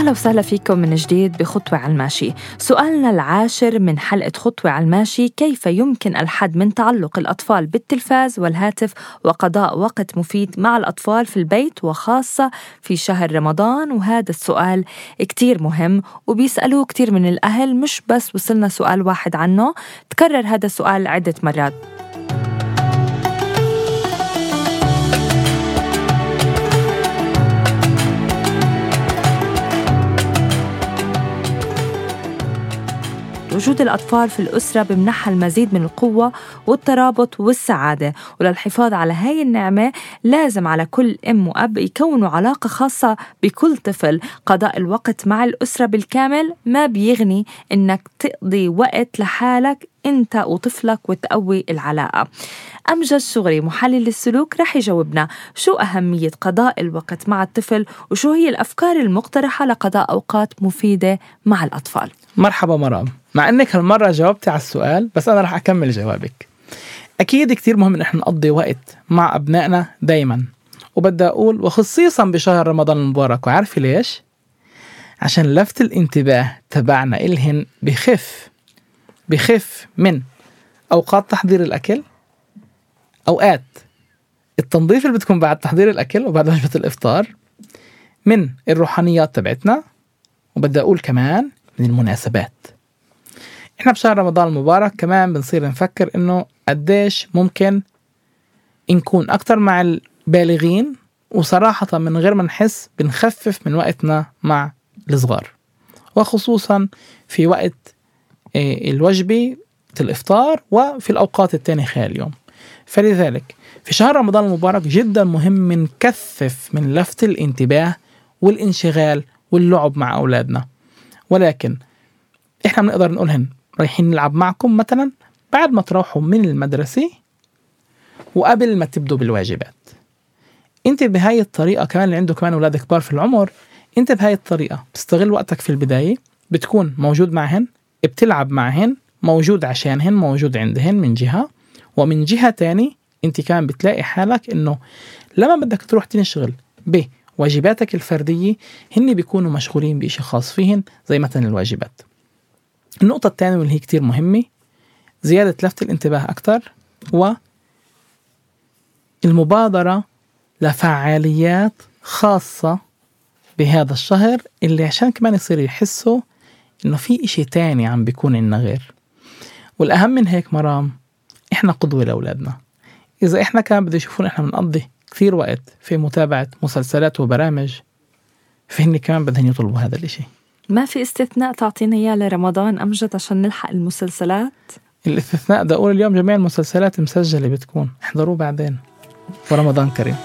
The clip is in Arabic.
أهلا وسهلا فيكم من جديد بخطوة على الماشي. سؤالنا العاشر من حلقة خطوة على الماشي كيف يمكن الحد من تعلق الأطفال بالتلفاز والهاتف وقضاء وقت مفيد مع الأطفال في البيت وخاصة في شهر رمضان؟ وهذا السؤال كتير مهم وبيسألوه كتير من الأهل مش بس وصلنا سؤال واحد عنه تكرر هذا السؤال عدة مرات. الأطفال في الأسرة بمنحها المزيد من القوة والترابط والسعادة. وللحفاظ على هاي النعمة لازم على كل أم وأب يكونوا علاقة خاصة بكل طفل. قضاء الوقت مع الأسرة بالكامل ما بيغني إنك تقضي وقت لحالك أنت وطفلك وتقوي العلاقة. أمجد شغري محلل السلوك رح يجاوبنا. شو أهمية قضاء الوقت مع الطفل؟ وشو هي الأفكار المقترحة لقضاء أوقات مفيدة مع الأطفال؟ مرحبا مرام. مع إنك هالمرة جاوبتي على السؤال بس أنا رح أكمل جوابك. أكيد كتير مهم إن إحنا نقضي وقت مع أبنائنا دايما وبدي أقول وخصيصا بشهر رمضان المبارك. وعارفه ليش؟ عشان لفت الانتباه تبعنا إلهن بخف بخف من أوقات تحضير الأكل أوقات التنظيف اللي بتكون بعد تحضير الأكل وبعد وجبة الإفطار من الروحانيات تبعتنا وبدي أقول كمان من المناسبات. إحنا بشهر رمضان المبارك كمان بنصير نفكر إنه قديش ممكن نكون أكتر مع البالغين وصراحة من غير ما نحس بنخفف من وقتنا مع الصغار. وخصوصا في وقت آه، الوجبة الإفطار وفي الأوقات التانية خلال اليوم. فلذلك في شهر رمضان المبارك جدا مهم نكثف من لفت الانتباه والانشغال واللعب مع أولادنا. ولكن إحنا بنقدر نقولهن رايحين نلعب معكم مثلا بعد ما تروحوا من المدرسة وقبل ما تبدوا بالواجبات. انت بهاي الطريقة كمان اللي عنده كمان أولاد كبار في العمر انت بهاي الطريقة بتستغل وقتك في البداية بتكون موجود معهن بتلعب معهن موجود عشانهن موجود عندهن من جهة ومن جهة تاني انت كمان بتلاقي حالك إنه لما بدك تروح تنشغل بواجباتك الفردية هن بيكونوا مشغولين بإشي خاص فيهن زي مثلا الواجبات. النقطة الثانية واللي هي كتير مهمة زيادة لفت الانتباه أكثر و المبادرة لفعاليات خاصة بهذا الشهر اللي عشان كمان يصير يحسوا إنه في إشي تاني عم بيكون إلنا غير. والأهم من هيك مرام إحنا قدوة لأولادنا. إذا إحنا كان بده يشوفون إحنا بنقضي كثير وقت في متابعة مسلسلات وبرامج فهن كمان بدهم يطلبوا هذا الإشي. ما في استثناء تعطينا إياه لرمضان امجد عشان نلحق المسلسلات؟ الاستثناء ده أقول اليوم جميع المسلسلات مسجله بتكون احضروه بعدين ورمضان كريم.